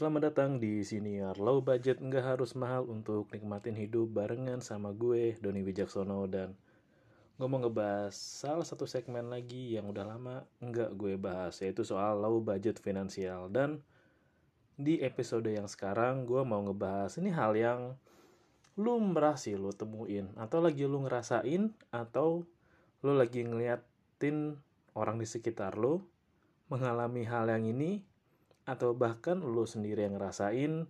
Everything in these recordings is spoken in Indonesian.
Selamat datang di Siniar Low Budget nggak harus mahal untuk nikmatin hidup barengan sama gue Doni Wijaksono. Dan gue mau ngebahas salah satu segmen lagi yang udah lama nggak gue bahas yaitu soal low budget finansial. Dan di episode yang sekarang gue mau ngebahas ini hal yang lu merasa lu temuin atau lagi lu ngerasain atau lu lagi ngeliatin orang di sekitar lu mengalami hal yang ini atau bahkan lu sendiri yang ngerasain,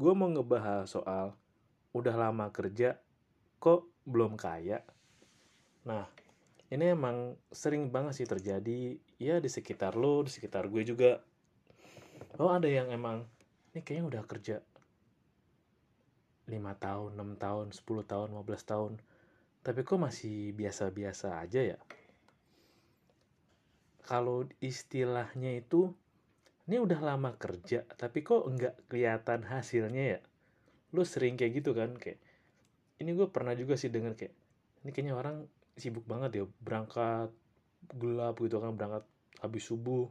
gue mau ngebahas soal udah lama kerja kok belum kaya. Nah, ini emang sering banget sih terjadi ya di sekitar lo, di sekitar gue juga. Oh ada yang emang ini kayaknya udah kerja 5 tahun, 6 tahun, 10 tahun, 15 tahun. Tapi kok masih biasa-biasa aja ya? Kalau istilahnya itu ini udah lama kerja tapi kok nggak kelihatan hasilnya ya? Lu sering kayak gitu kan kayak ini gue pernah juga sih denger kayak ini kayaknya orang sibuk banget ya berangkat gelap gitu kan berangkat habis subuh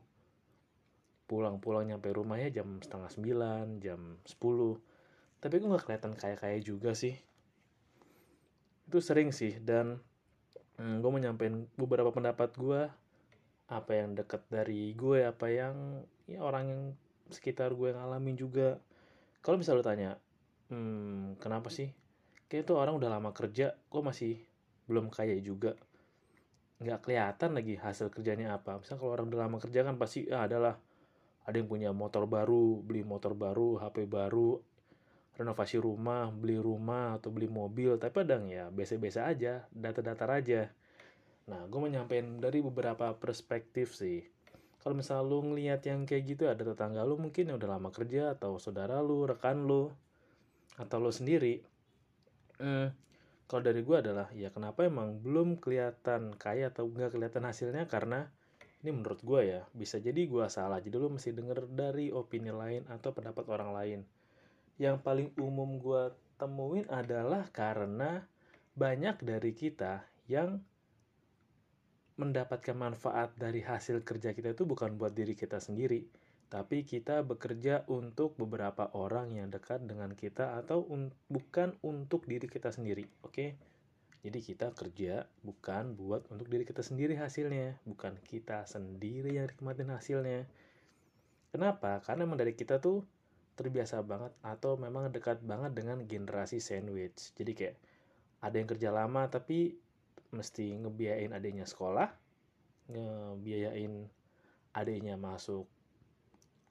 pulang-pulang nyampe rumahnya jam setengah sembilan jam sepuluh. Tapi gue nggak kelihatan kayak kayak juga sih? Itu sering sih dan hmm, gue menyampaikan beberapa pendapat gue apa yang dekat dari gue apa yang ya orang yang sekitar gue ngalamin juga. Kalau misalnya lo tanya hmm, kenapa sih? Kayak itu orang udah lama kerja kok masih belum kaya juga? Nggak kelihatan lagi hasil kerjanya apa. Misal kalau orang udah lama kerja kan pasti ah, adalah ada yang punya motor baru beli motor baru HP baru renovasi rumah beli rumah atau beli mobil. Tapi ada ya biasa-biasa aja data-data aja nah gue menyampaikan dari beberapa perspektif sih. Kalau misal lu ngeliat yang kayak gitu ada tetangga lu mungkin yang udah lama kerja atau saudara lu rekan lu atau lu sendiri hmm, kalau dari gue adalah ya kenapa emang belum kelihatan kaya atau nggak kelihatan hasilnya? Karena ini menurut gue ya bisa jadi gue salah. Jadi lu mesti denger dari opini lain atau pendapat orang lain. Yang paling umum gue temuin adalah karena banyak dari kita yang mendapatkan manfaat dari hasil kerja kita itu bukan buat diri kita sendiri, tapi kita bekerja untuk beberapa orang yang dekat dengan kita atau un bukan untuk diri kita sendiri, oke? Okay? Jadi kita kerja bukan buat untuk diri kita sendiri hasilnya, bukan kita sendiri yang nikmatin hasilnya. Kenapa? Karena memang dari kita tuh terbiasa banget atau memang dekat banget dengan generasi sandwich. Jadi kayak ada yang kerja lama tapi mesti ngebiayain adiknya sekolah, ngebiayain adiknya masuk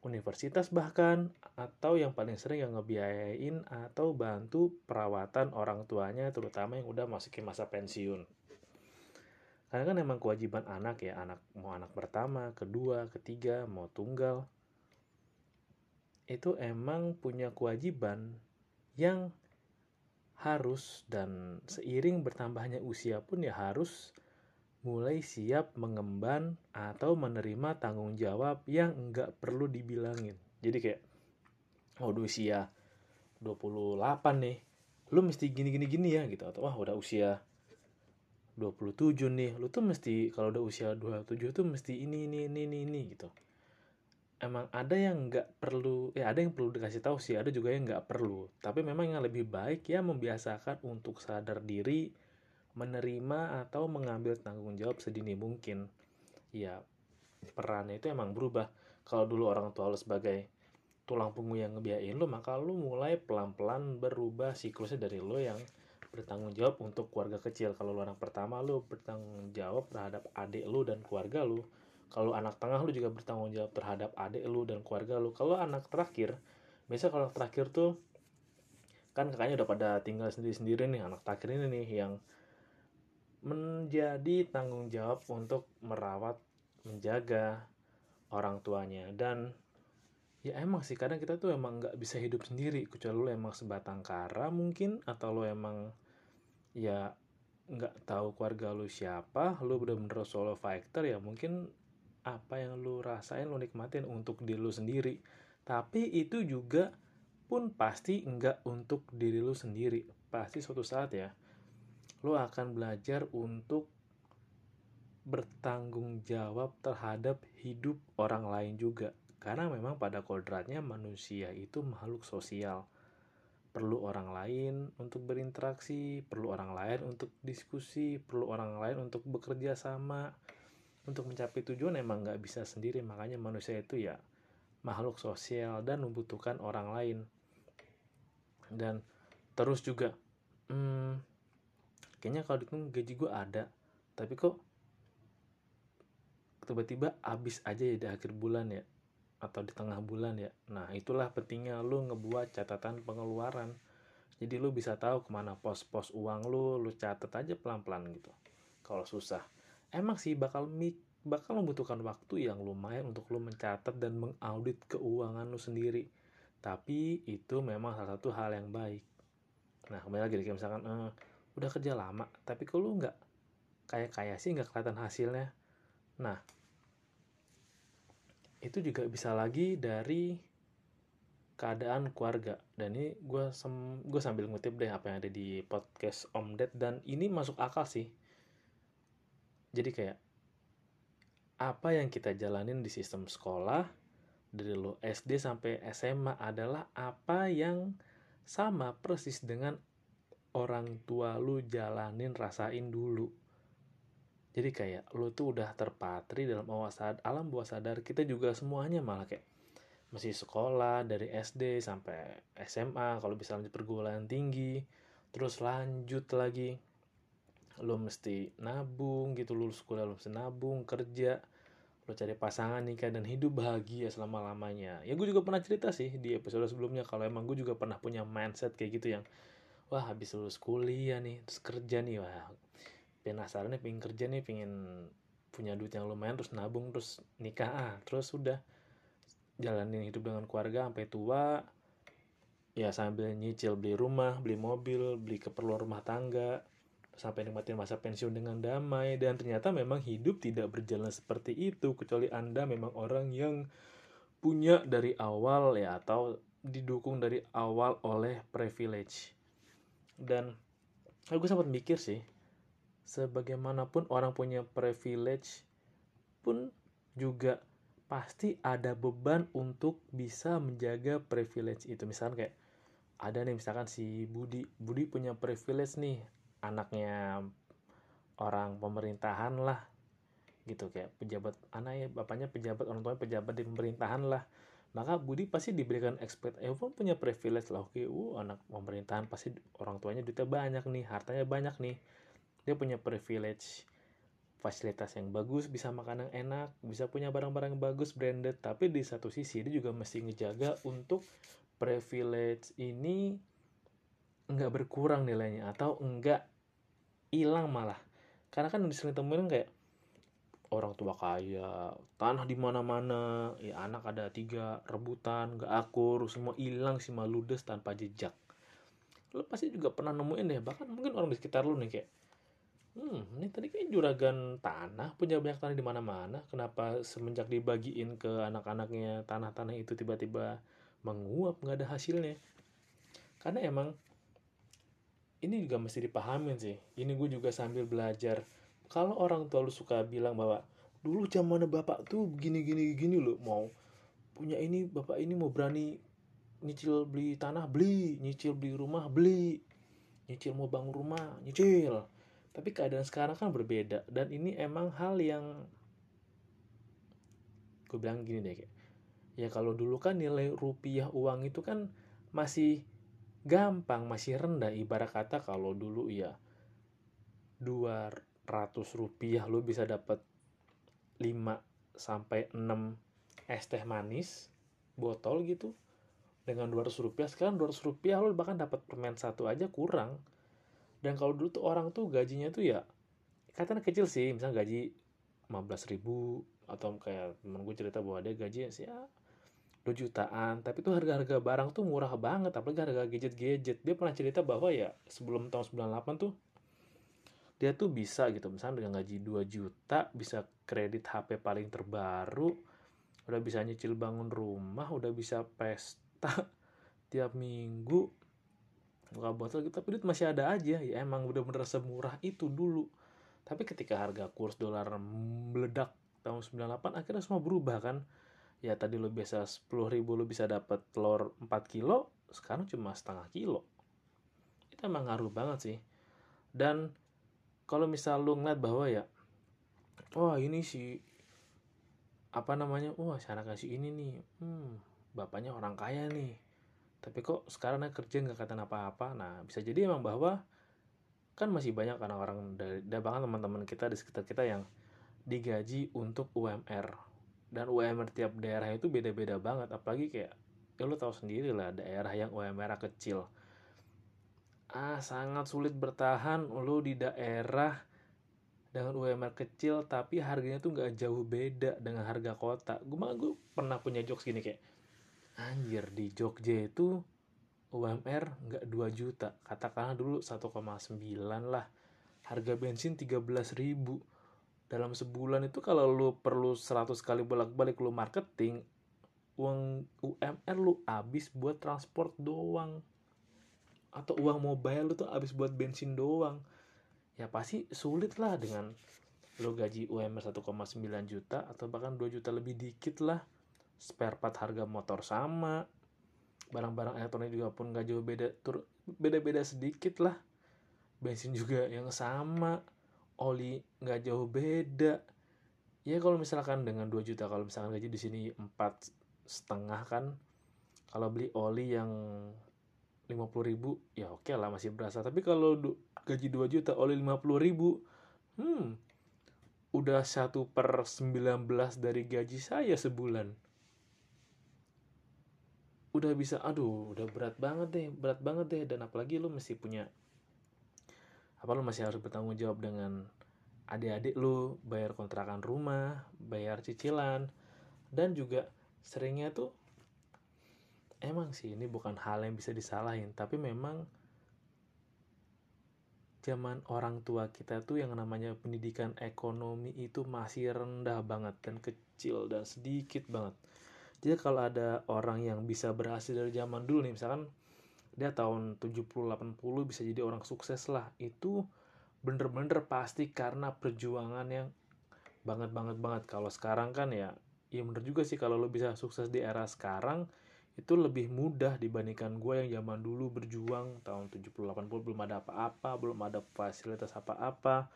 universitas bahkan atau yang paling sering yang ngebiayain atau bantu perawatan orang tuanya terutama yang udah masuk ke masa pensiun. Karena kan emang kewajiban anak ya, anak mau anak pertama, kedua, ketiga, mau tunggal. Itu emang punya kewajiban yang harus dan seiring bertambahnya usia pun ya harus mulai siap mengemban atau menerima tanggung jawab yang enggak perlu dibilangin. Jadi kayak, oh udah usia 28 nih, lu mesti gini-gini gini ya gitu. Atau wah udah usia 27 nih, lu tuh mesti kalau udah usia 27 tuh mesti ini ini ini ini, ini gitu emang ada yang nggak perlu ya ada yang perlu dikasih tahu sih ada juga yang nggak perlu. Tapi memang yang lebih baik ya membiasakan untuk sadar diri menerima atau mengambil tanggung jawab sedini mungkin. Ya perannya itu emang berubah. Kalau dulu orang tua lo sebagai tulang punggung yang ngebiayain lo maka lo mulai pelan-pelan berubah siklusnya dari lo yang bertanggung jawab untuk keluarga kecil. Kalau lo anak pertama lo bertanggung jawab terhadap adik lo dan keluarga lo kalau anak tengah lu juga bertanggung jawab terhadap adik lu dan keluarga lu. Kalau anak terakhir biasa kalau terakhir tuh kan kakaknya udah pada tinggal sendiri-sendiri nih anak terakhir ini nih yang menjadi tanggung jawab untuk merawat menjaga orang tuanya. Dan ya emang sih kadang kita tuh emang nggak bisa hidup sendiri kecuali lu emang sebatang kara mungkin atau lu emang ya nggak tahu keluarga lu siapa lu bener-bener solo fighter ya mungkin apa yang lu rasain lu nikmatin untuk diri lu sendiri. Tapi itu juga pun pasti enggak untuk diri lu sendiri. Pasti suatu saat ya lu akan belajar untuk bertanggung jawab terhadap hidup orang lain juga. Karena memang pada kodratnya manusia itu makhluk sosial. Perlu orang lain untuk berinteraksi perlu orang lain untuk diskusi perlu orang lain untuk bekerja sama untuk mencapai tujuan emang nggak bisa sendiri makanya manusia itu ya makhluk sosial dan membutuhkan orang lain. Dan terus juga hmm, kayaknya kalau dihitung gaji gue ada tapi kok tiba-tiba habis aja ya di akhir bulan ya atau di tengah bulan ya. Nah itulah pentingnya lu ngebuat catatan pengeluaran. Jadi lu bisa tahu ke mana pos-pos uang lu lu catat aja pelan-pelan gitu. Kalau susah emang sih bakal bakal membutuhkan waktu yang lumayan untuk lu mencatat dan mengaudit keuangan lu sendiri. Tapi itu memang salah satu hal yang baik. Nah kembali lagi kayak misalkan eh, udah kerja lama tapi kalau lu nggak kayak kayak sih nggak kelihatan hasilnya. Nah itu juga bisa lagi dari keadaan keluarga. Dan ini gue sem gue sambil ngutip deh apa yang ada di podcast Om Ded. Dan ini masuk akal sih jadi kayak apa yang kita jalanin di sistem sekolah dari lo SD sampai SMA adalah apa yang sama persis dengan orang tua lu jalanin rasain dulu. Jadi kayak lo tuh udah terpatri dalam alam bawah sadar kita juga semuanya malah kayak masih sekolah dari SD sampai SMA kalau bisa lanjut perguruan tinggi terus lanjut lagi lo mesti nabung gitu lulus kuliah lo mesti nabung kerja lo cari pasangan nikah dan hidup bahagia selama lamanya ya gue juga pernah cerita sih di episode sebelumnya kalau emang gue juga pernah punya mindset kayak gitu yang wah habis lulus kuliah nih terus kerja nih wah penasaran nih pengen kerja nih pengen punya duit yang lumayan terus nabung terus nikah. Ah terus sudah jalanin hidup dengan keluarga sampai tua. Ya sambil nyicil beli rumah beli mobil beli keperluan rumah tangga sampai nikmatin masa pensiun dengan damai. Dan ternyata memang hidup tidak berjalan seperti itu kecuali anda memang orang yang punya dari awal ya atau didukung dari awal oleh privilege. Dan aku sempat mikir sih sebagaimanapun orang punya privilege pun juga pasti ada beban untuk bisa menjaga privilege itu. Misalkan kayak ada nih misalkan si Budi. Budi punya privilege nih anaknya orang pemerintahan lah gitu. Kayak pejabat anaknya bapaknya pejabat orang tuanya pejabat di pemerintahan lah. Maka Budi pasti diberikan expect eh pun punya privilege lah. Oke uh anak pemerintahan pasti orang tuanya duitnya banyak nih hartanya banyak nih. Dia punya privilege fasilitas yang bagus bisa makan yang enak bisa punya barang-barang bagus branded. Tapi di satu sisi dia juga mesti ngejaga untuk privilege ini nggak berkurang nilainya atau enggak hilang malah. Karena kan sering temuin kayak orang tua kaya tanah di mana-mana ya anak ada tiga rebutan gak akur semua hilang sih maludes tanpa jejak. Lo pasti juga pernah nemuin deh bahkan mungkin orang di sekitar lo nih kayak hmm ini tadi kayak juragan tanah punya banyak tanah di mana-mana kenapa semenjak dibagiin ke anak-anaknya tanah-tanah itu tiba-tiba menguap nggak ada hasilnya? Karena emang ini juga mesti dipahamin sih. Ini gue juga sambil belajar. Kalau orang tua lu suka bilang bahwa dulu zaman bapak tuh gini gini gini lo mau punya ini bapak ini mau berani nyicil beli tanah beli nyicil beli rumah beli nyicil mau bangun rumah nyicil. Tapi keadaan sekarang kan berbeda dan ini emang hal yang gue bilang gini deh kayak ya kalau dulu kan nilai rupiah uang itu kan masih gampang masih rendah. Ibarat kata kalau dulu ya 200 rupiah lu bisa dapat 5 sampai 6 es teh manis botol gitu. Dengan 200 rupiah sekarang 200 rupiah lu bahkan dapat permen satu aja kurang. Dan kalau dulu tuh orang tuh gajinya tuh ya katanya kecil sih. Misalnya gaji 15 ribu atau kayak temen gue cerita bahwa dia gaji sih ya 2 jutaan tapi tuh harga-harga barang tuh murah banget apalagi harga gadget-gadget. Dia pernah cerita bahwa ya sebelum tahun 98 tuh dia tuh bisa gitu misalnya dengan gaji 2 juta bisa kredit HP paling terbaru udah bisa nyicil bangun rumah udah bisa pesta tiap minggu buka botol gitu tapi duit masih ada aja. Ya emang bener-bener semurah itu dulu. Tapi ketika harga kurs dolar meledak tahun 98 akhirnya semua berubah kan ya tadi lo biasa 10 ribu lo bisa dapat telur 4 kilo sekarang cuma setengah kilo. Itu emang ngaruh banget sih. Dan kalau misal lo ngeliat bahwa ya wah ini si apa namanya wah si anak si ini nih hmm, bapaknya orang kaya nih. Tapi kok sekarang kerja nggak kata apa-apa? Nah bisa jadi emang bahwa kan masih banyak orang-orang dari, dari bahkan teman-teman kita di sekitar kita yang digaji untuk UMR dan UMR tiap daerah itu beda-beda banget. Apalagi kayak ya lo tahu sendiri lah daerah yang UMR kecil. Ah sangat sulit bertahan lo di daerah dengan UMR kecil tapi harganya tuh nggak jauh beda dengan harga kota. Gue mah gue pernah punya jokes gini kayak anjir di Jogja itu UMR nggak 2 juta. Katakanlah dulu 1,9 lah. Harga bensin 13 ribu dalam sebulan itu kalau lu perlu 100 kali bolak-balik lu marketing uang UMR lu habis buat transport doang. Atau uang mobile lu tuh habis buat bensin doang. Ya pasti sulit lah dengan lu gaji UMR 1,9 juta atau bahkan 2 juta lebih dikit lah. Spare part harga motor sama. Barang-barang elektronik juga pun gak jauh beda beda-beda sedikit lah. Bensin juga yang sama oli nggak jauh beda. Ya kalau misalkan dengan 2 juta kalau misalkan gaji di sini empat setengah kan kalau beli oli yang 50 ribu ya oke okay lah masih berasa. Tapi kalau gaji 2 juta oli 50 ribu hmm udah satu per 19 dari gaji saya sebulan. Udah bisa aduh udah berat banget deh berat banget deh. Dan apalagi lu mesti punya apa lu masih harus bertanggung jawab dengan adik-adik lu bayar kontrakan rumah bayar cicilan dan juga seringnya tuh emang sih ini bukan hal yang bisa disalahin tapi memang zaman orang tua kita tuh yang namanya pendidikan ekonomi itu masih rendah banget dan kecil dan sedikit banget. Jadi kalau ada orang yang bisa berhasil dari zaman dulu nih misalkan dia tahun 70-80 bisa jadi orang sukses lah. Itu bener-bener pasti karena perjuangan yang banget banget banget. Kalau sekarang kan ya ya bener juga sih kalau lo bisa sukses di era sekarang itu lebih mudah dibandingkan gue yang zaman dulu berjuang tahun 70-80 belum ada apa-apa belum ada fasilitas apa-apa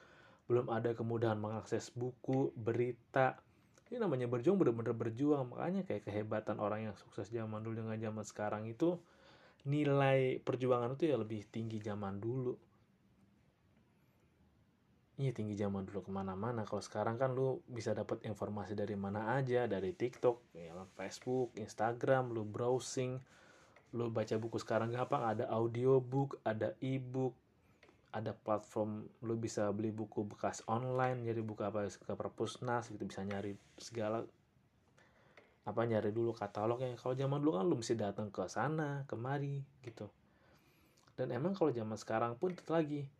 belum ada kemudahan mengakses buku berita. Ini namanya berjuang bener-bener berjuang. Makanya kayak kehebatan orang yang sukses zaman dulu dengan zaman sekarang itu nilai perjuangan itu ya lebih tinggi zaman dulu Iya tinggi zaman dulu ke mana-mana. Kalau sekarang kan lu bisa dapat informasi dari mana aja, dari TikTok, ya, Facebook, Instagram, lu browsing, lu baca buku sekarang gampang. Ada audiobook, ada ebook, ada platform lu bisa beli buku bekas online, jadi buku apa ke perpusnas gitu bisa nyari segala apa nyari dulu katalognya kalau zaman dulu kan lu mesti datang ke sana kemari gitu. Dan emang kalau zaman sekarang pun tetap lagi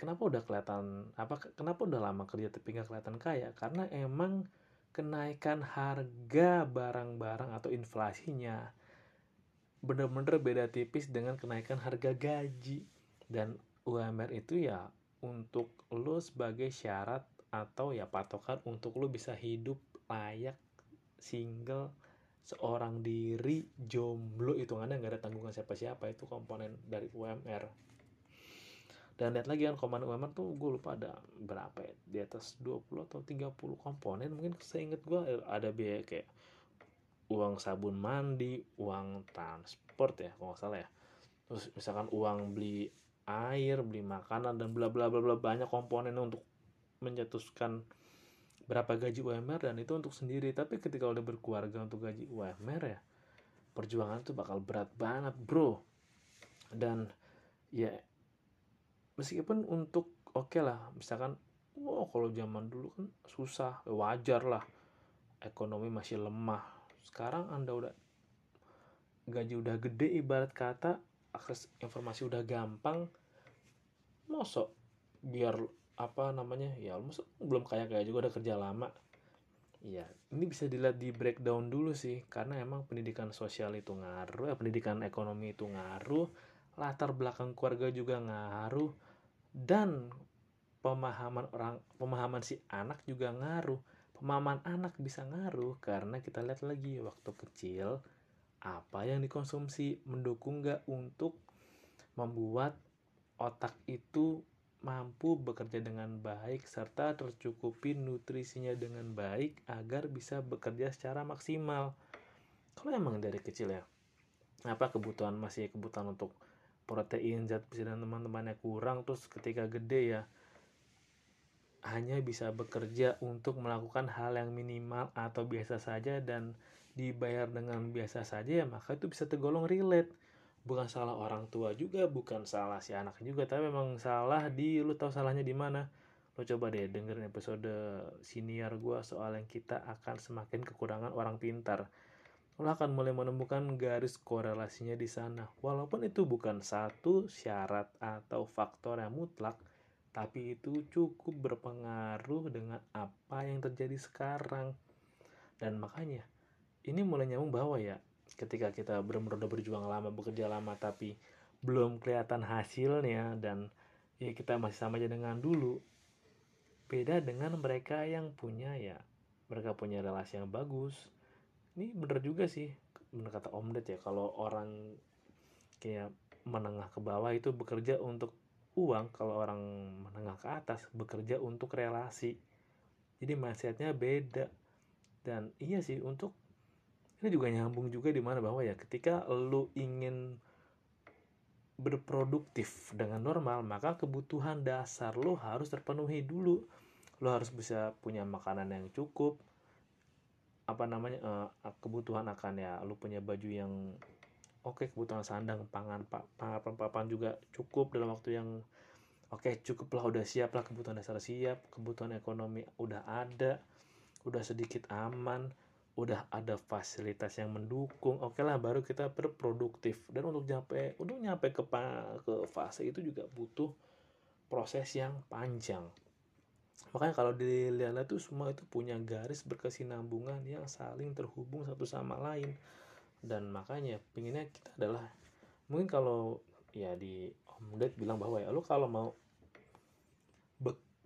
kenapa udah kelihatan apa kenapa udah lama kerja tapi nggak kelihatan kaya? Karena emang kenaikan harga barang-barang atau inflasinya bener-bener beda tipis dengan kenaikan harga gaji. Dan UMR itu ya untuk lo sebagai syarat atau ya patokan untuk lo bisa hidup layak single seorang diri jomblo hitungannya nggak ada tanggungan siapa-siapa itu komponen dari UMR dan lihat lagi kan komponen UMR tuh gue lupa ada berapa ya di atas 20 atau 30 komponen. Mungkin saya inget gue eh, ada biaya kayak uang sabun mandi uang transport ya kalau nggak salah ya. Terus misalkan uang beli air beli makanan dan bla bla bla bla banyak komponen untuk mencetuskan berapa gaji UMR dan itu untuk sendiri. Tapi ketika udah berkeluarga untuk gaji UMR ya perjuangan itu bakal berat banget bro. Dan ya meskipun untuk oke okay lah misalkan wow kalau zaman dulu kan susah wajar lah. Ekonomi masih lemah. Sekarang anda udah gaji udah gede ibarat kata akses informasi udah gampang mosok biar apa namanya ya almost belum kayak kayak juga udah kerja lama. Ya ini bisa dilihat di breakdown dulu sih karena emang pendidikan sosial itu ngaruh eh, pendidikan ekonomi itu ngaruh latar belakang keluarga juga ngaruh dan pemahaman orang pemahaman si anak juga ngaruh. Pemahaman anak bisa ngaruh karena kita lihat lagi waktu kecil apa yang dikonsumsi mendukung nggak untuk membuat otak itu mampu bekerja dengan baik serta tercukupi nutrisinya dengan baik agar bisa bekerja secara maksimal. Kalau emang dari kecil ya, apa kebutuhan masih kebutuhan untuk protein zat besi dan teman-temannya kurang terus ketika gede ya hanya bisa bekerja untuk melakukan hal yang minimal atau biasa saja dan dibayar dengan biasa saja ya maka itu bisa tergolong relate bukan salah orang tua juga bukan salah si anak juga tapi memang salah di lu tahu salahnya di mana? Lo coba deh dengerin episode senior gua soal yang kita akan semakin kekurangan orang pintar. Lo akan mulai menemukan garis korelasinya di sana. Walaupun itu bukan satu syarat atau faktor yang mutlak tapi itu cukup berpengaruh dengan apa yang terjadi sekarang. Dan makanya, ini mulai nyambung bahwa ya, ketika kita benar-benar udah berjuang lama, bekerja lama, tapi belum kelihatan hasilnya, dan ya kita masih sama aja dengan dulu, beda dengan mereka yang punya ya, mereka punya relasi yang bagus. Ini bener juga sih, bener kata Om Ded ya, kalau orang kayak menengah ke bawah itu bekerja untuk uang kalau orang menengah ke atas bekerja untuk relasi jadi mindsetnya beda dan iya sih untuk ini juga nyambung juga di mana bahwa ya ketika lu ingin berproduktif dengan normal maka kebutuhan dasar lo harus terpenuhi dulu. Lo harus bisa punya makanan yang cukup. Apa namanya uh, kebutuhan akan ya lo punya baju yang oke okay, kebutuhan sandang pangan papan papan juga cukup dalam waktu yang oke okay, cukup lah udah siap lah kebutuhan dasar siap kebutuhan ekonomi udah ada udah sedikit aman udah ada fasilitas yang mendukung oke okay lah baru kita berproduktif dan untuk nyampe untuk nyampe ke ke fase itu juga butuh proses yang panjang. Makanya kalau dilihat itu semua itu punya garis berkesinambungan yang saling terhubung satu sama lain. Dan makanya pinginnya kita adalah mungkin kalau ya di Om Ded bilang bahwa ya lo kalau mau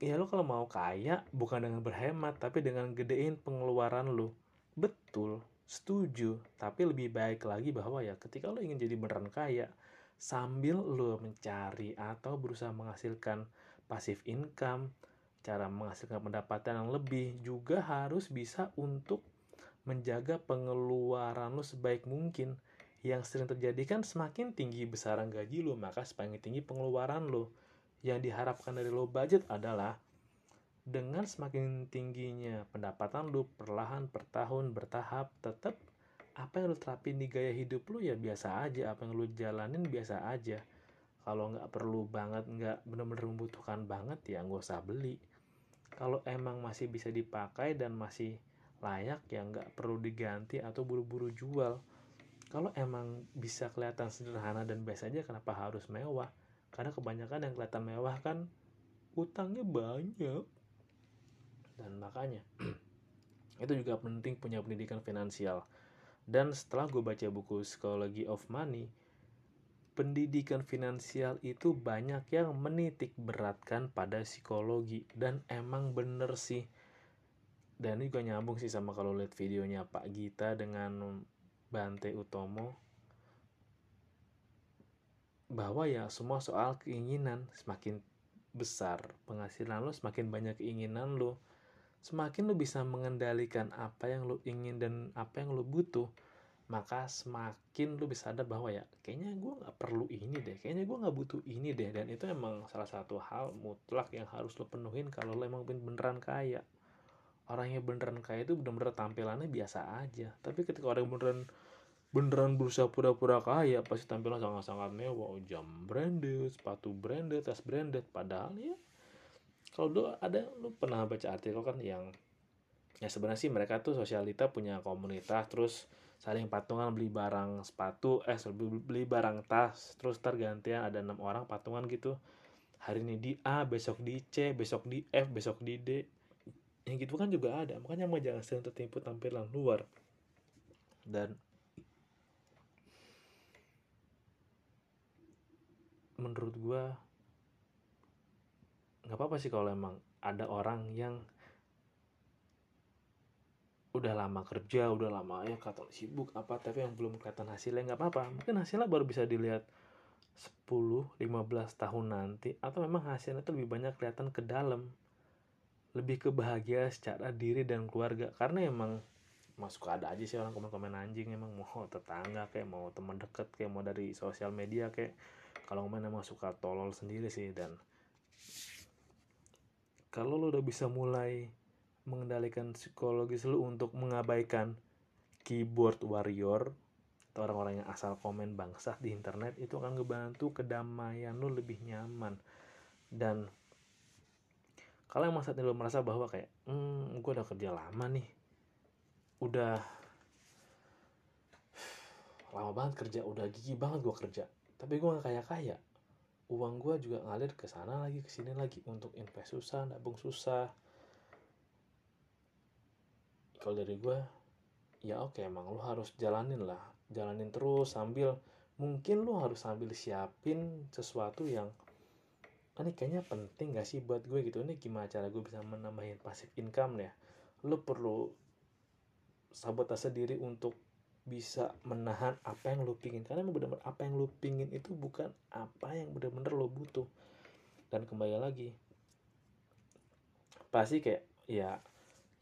ya lo kalau mau kaya bukan dengan berhemat tapi dengan gedein pengeluaran lo betul setuju tapi lebih baik lagi bahwa ya ketika lo ingin jadi beneran kaya sambil lo mencari atau berusaha menghasilkan pasif income cara menghasilkan pendapatan yang lebih juga harus bisa untuk menjaga pengeluaran lo sebaik mungkin. Yang sering terjadi kan semakin tinggi besaran gaji lo, maka semakin tinggi pengeluaran lo. Yang diharapkan dari lo budget adalah dengan semakin tingginya pendapatan lo perlahan per tahun bertahap tetap apa yang lo terapin di gaya hidup lo ya biasa aja apa yang lo jalanin biasa aja. Kalau nggak perlu banget nggak bener-bener membutuhkan banget ya nggak usah beli. Kalau emang masih bisa dipakai dan masih layak ya nggak perlu diganti atau buru-buru jual. Kalau emang bisa kelihatan sederhana dan biasa aja kenapa harus mewah? Karena kebanyakan yang kelihatan mewah kan utangnya banyak dan makanya itu juga penting punya pendidikan finansial. Dan setelah gue baca buku Psychology of Money pendidikan finansial itu banyak yang menitik beratkan pada psikologi. Dan emang bener sih. Dan ini juga nyambung sih sama kalau lihat videonya Pak Gita dengan Bante Utomo. Bahwa ya semua soal keinginan semakin besar. Penghasilan lo semakin banyak keinginan lo semakin lo bisa mengendalikan apa yang lo ingin dan apa yang lo butuh maka semakin lo bisa sadar bahwa ya kayaknya gue nggak perlu ini deh kayaknya gue nggak butuh ini deh. Dan itu emang salah satu hal mutlak yang harus lo penuhin kalau lo emang beneran kaya. Orang yang beneran kaya itu bener-bener tampilannya biasa aja. Tapi ketika orang yang beneran beneran berusaha pura-pura kaya pasti tampilan sangat-sangat mewah. Jam branded sepatu branded tas branded. Padahal ya kalau dulu ada lu pernah baca artikel kan yang ya sebenarnya sih mereka tuh sosialita punya komunitas terus saling patungan beli barang sepatu eh beli barang tas terus tergantian ada enam orang patungan gitu. Hari ini di A besok di C besok di F besok di D. Yang gitu kan juga ada makanya mau jangan sering tertipu tampilan luar. Dan menurut gue nggak apa-apa sih kalau emang ada orang yang udah lama kerja udah lama ya kata sibuk apa tapi yang belum kelihatan hasilnya nggak apa-apa. Mungkin hasilnya baru bisa dilihat 10 15 tahun nanti atau memang hasilnya itu lebih banyak kelihatan ke dalam. Lebih ke bahagia secara diri dan keluarga. Karena emang masuk ada aja sih orang komen-komen anjing emang mau tetangga kayak mau teman deket kayak mau dari sosial media kayak. Kalau komen emang suka tolol sendiri sih dan kalau lo udah bisa mulai mengendalikan psikologis lu untuk mengabaikan keyboard warrior atau orang-orang yang asal komen bangsa di internet itu akan ngebantu kedamaian lu lebih nyaman. Dan kalau yang masa lu merasa bahwa kayak hmm gue udah kerja lama nih udah lama banget kerja udah gigi banget gue kerja tapi gue gak kaya kaya uang gue juga ngalir ke sana lagi ke sini lagi untuk invest susah nabung susah. Kalau dari gue ya oke emang lo harus jalanin lah jalanin terus sambil mungkin lo harus sambil siapin sesuatu yang ah, ini kayaknya penting gak sih buat gue? Gitu. Ini gimana cara gue bisa menambahin passive income ya lo perlu sabotase diri untuk bisa menahan apa yang lo pingin. Karena emang benar-benar apa yang lo pingin itu bukan apa yang benar-benar lo butuh. Dan kembali lagi pasti kayak ya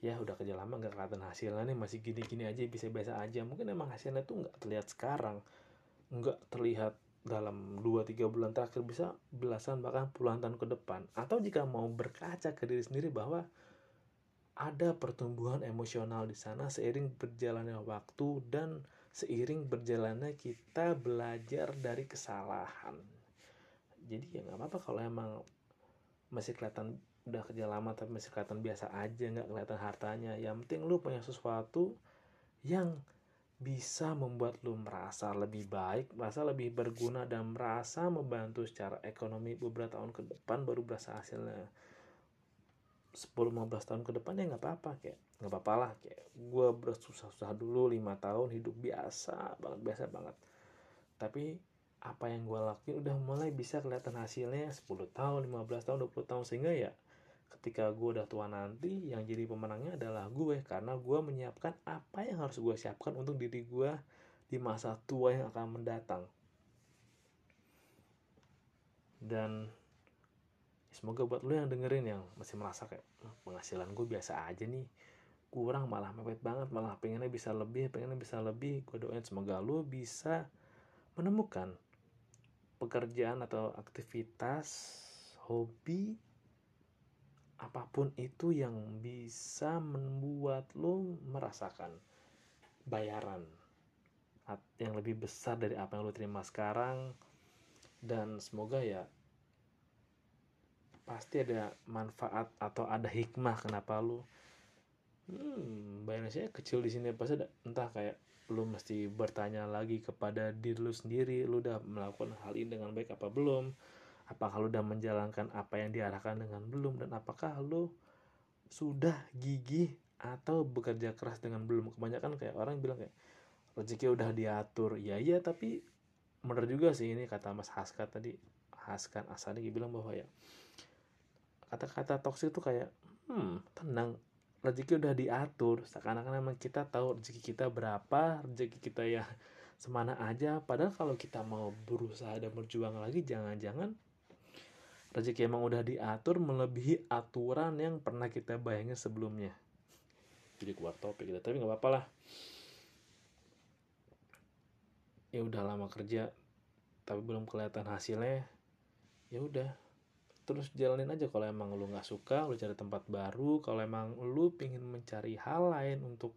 ya udah kerja lama nggak kelihatan hasilnya nih masih gini-gini aja bisa biasa aja. Mungkin emang hasilnya tuh nggak terlihat sekarang. Nggak terlihat dalam 2-3 bulan terakhir bisa belasan bahkan puluhan tahun ke depan. Atau jika mau berkaca ke diri sendiri bahwa ada pertumbuhan emosional di sana seiring berjalannya waktu dan seiring berjalannya kita belajar dari kesalahan. Jadi ya nggak apa-apa kalau emang masih kelihatan udah kerja lama tapi masih kelihatan biasa aja nggak kelihatan hartanya. Yang penting lu punya sesuatu yang bisa membuat lu merasa lebih baik, merasa lebih berguna dan merasa membantu secara ekonomi beberapa tahun ke depan baru berasa hasilnya 10-15 tahun ke depan ya nggak apa-apa kayak nggak apa-apa lah kayak gue bersusah-susah dulu lima tahun hidup biasa banget biasa banget. Tapi apa yang gue lakuin udah mulai bisa kelihatan hasilnya 10 tahun 15 tahun 20 tahun. Sehingga ya ketika gue udah tua nanti yang jadi pemenangnya adalah gue karena gue menyiapkan apa yang harus gue siapkan untuk diri gue di masa tua yang akan mendatang. Dan semoga buat lo yang dengerin yang masih merasa kayak penghasilan gue biasa aja nih. Kurang malah mepet banget malah pengennya bisa lebih pengennya bisa lebih. Gue doain semoga lo bisa menemukan pekerjaan atau aktivitas hobi apa pun itu yang bisa membuat lo merasakan bayaran yang lebih besar dari apa yang lo terima sekarang. Dan semoga ya pasti ada manfaat atau ada hikmah kenapa lo hmm saya kecil di sini pasti ada entah kayak lo mesti bertanya lagi kepada diri lo sendiri lo udah melakukan hal ini dengan baik apa belum apakah lu udah menjalankan apa yang diarahkan dengan belum dan apakah lu sudah gigih atau bekerja keras dengan belum. Kebanyakan kayak orang bilang kayak rezeki udah diatur. Ya iya tapi bener juga sih ini kata Mas Haska tadi Haskan Asadi bilang bahwa ya kata-kata toksik itu kayak hmm tenang rezeki udah diatur. Seakan-akan memang kita tahu rezeki kita berapa rezeki kita ya semana aja. Padahal kalau kita mau berusaha dan berjuang lagi jangan-jangan rezeki emang udah diatur melebihi aturan yang pernah kita bayangin sebelumnya. Jadi keluar topik gitu tapi nggak apa-apa lah. Ya udah lama kerja tapi belum kelihatan hasilnya. Ya udah terus jalanin aja. Kalau emang lu nggak suka lu cari tempat baru. Kalau emang lu pingin mencari hal lain untuk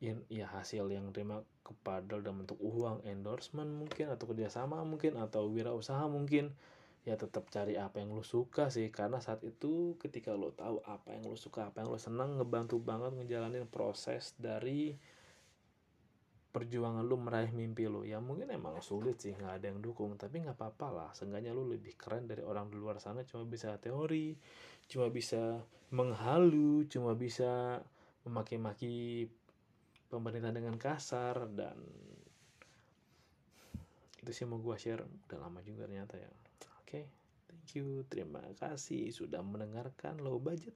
ya, ya hasil yang terima kepada dalam bentuk uang endorsement mungkin atau kerjasama mungkin atau wirausaha mungkin ya tetap cari apa yang lo suka sih. Karena saat itu ketika lo tahu apa yang lo suka apa yang lo senang ngebantu banget ngejalanin proses dari perjuangan lo meraih mimpi lo ya mungkin emang sulit sih nggak ada yang dukung tapi nggak apa-apa lah. Seenggaknya lo lebih keren dari orang di luar sana cuma bisa teori cuma bisa menghalu cuma bisa memaki-maki pemerintah dengan kasar dan itu sih mau gue share. Udah lama juga ternyata ya. Oke, okay, thank you. Terima kasih sudah mendengarkan low budget.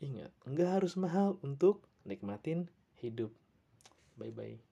ingat nggak harus mahal untuk nikmatin hidup 拜拜。